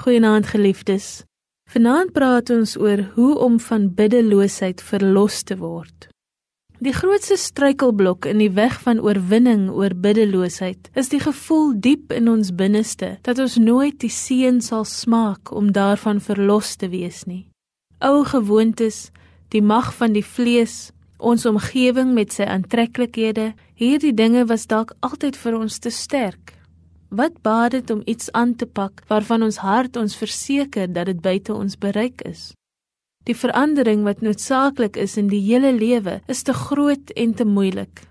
Goeienaand geliefdes. Vanaand praat ons oor hoe om van biddeloosheid verlos te word. Die grootste struikelblok in die weg van oorwinning oor biddeloosheid is die gevoel diep in ons binneste dat ons nooit die seën sal smaak om daarvan verlos te wees nie. Ou gewoontes, die mag van die vlees, ons omgewing met sy aantreklikhede, hierdie dinge was dalk altyd vir ons te sterk. Wat baat dit om iets aan te pak waarvan ons hart ons verseker dat dit buite ons bereik is? Die verandering wat noodsaaklik is in die hele lewe is te groot en te moeilik.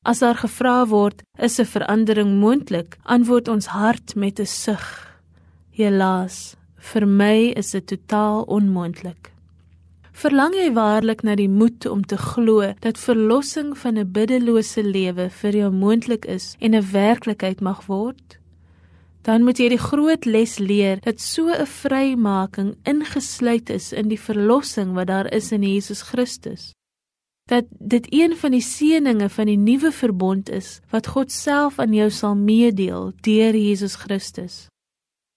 As daar gevra word, is 'n verandering moontlik? Antwoord ons hart met 'n sug. Helaas, vir my is dit totaal onmoontlik. Verlang jy waarlik na die moed om te glo dat verlossing van 'n biddelose lewe vir jou moontlik is en 'n werklikheid mag word? Dan moet jy die groot les leer dat so 'n vrymaking ingesluit is in die verlossing wat daar is in Jesus Christus. Dat dit een van die seëninge van die nuwe verbond is wat God self aan jou sal meedeel deur Jesus Christus.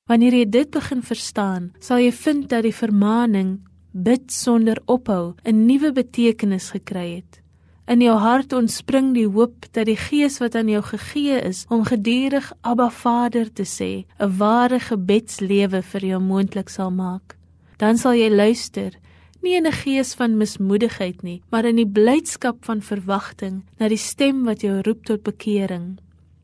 Wanneer jy dit begin verstaan, sal jy vind dat die vermaaning bid sonder ophou 'n nuwe betekenis gekry het. In jou hart ontspring die hoop dat die Gees wat aan jou gegee is om gedurig Abba Vader te sê, 'n ware gebedslewe vir jou moontlik sal maak. Dan sal jy luister, nie in 'n gees van mismoedigheid nie, maar in die blydskap van verwagting na die stem wat jou roep tot bekering.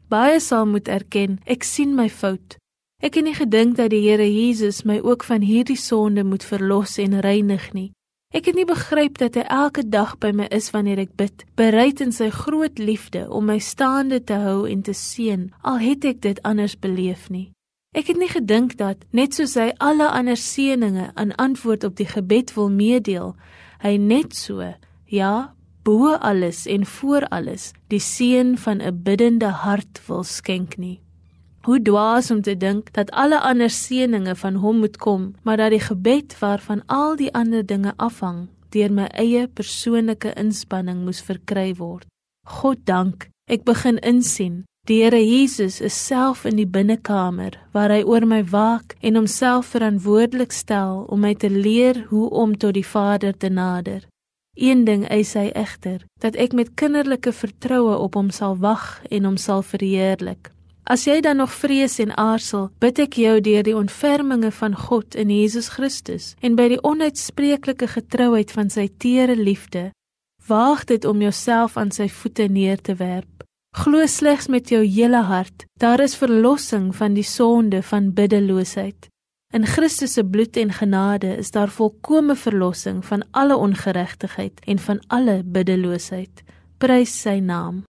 Baie sal moet erken, ek sien my fout. Ek het nie gedink dat die Here Jesus my ook van hierdie sonde moet verlos en reinig nie. Ek het nie begryp dat hy elke dag by my is wanneer ek bid, bereid in sy groot liefde om my staande te hou en te seën, al het ek dit anders beleef nie. Ek het nie gedink dat net soos hy alle ander seëninge aan antwoord op die gebed wil meedeel, hy net so, ja, bo alles en voor alles, die seën van 'n biddende hart wil skenk nie. Hoe dwaas om te dink dat alle ander seëninge van hom moet kom, maar dat die gebed waarvan al die ander dinge afhang, deur my eie persoonlike inspanning moes verkry word. God dank, ek begin insien Die Here Jesus is self in die binnekamer waar hy oor my waak en homself verantwoordelik stel om my te leer hoe om tot die Vader te nader. Een ding eis hy egter, dat ek met kinderlike vertroue op hom sal wag en hom sal verheerlik. As jy dan nog vrees en aarzel, bid ek jou deur die ontferminge van God in Jesus Christus en by die onuitspreeklike getrouheid van sy teere liefde, waag dit om jouself aan sy voete neer te werp. Glo slegs met jou hele hart, daar is verlossing van die sonde van biddeloosheid. In Christus se bloed en genade is daar volkomme verlossing van alle ongeregtigheid en van alle biddeloosheid. Prys sy naam.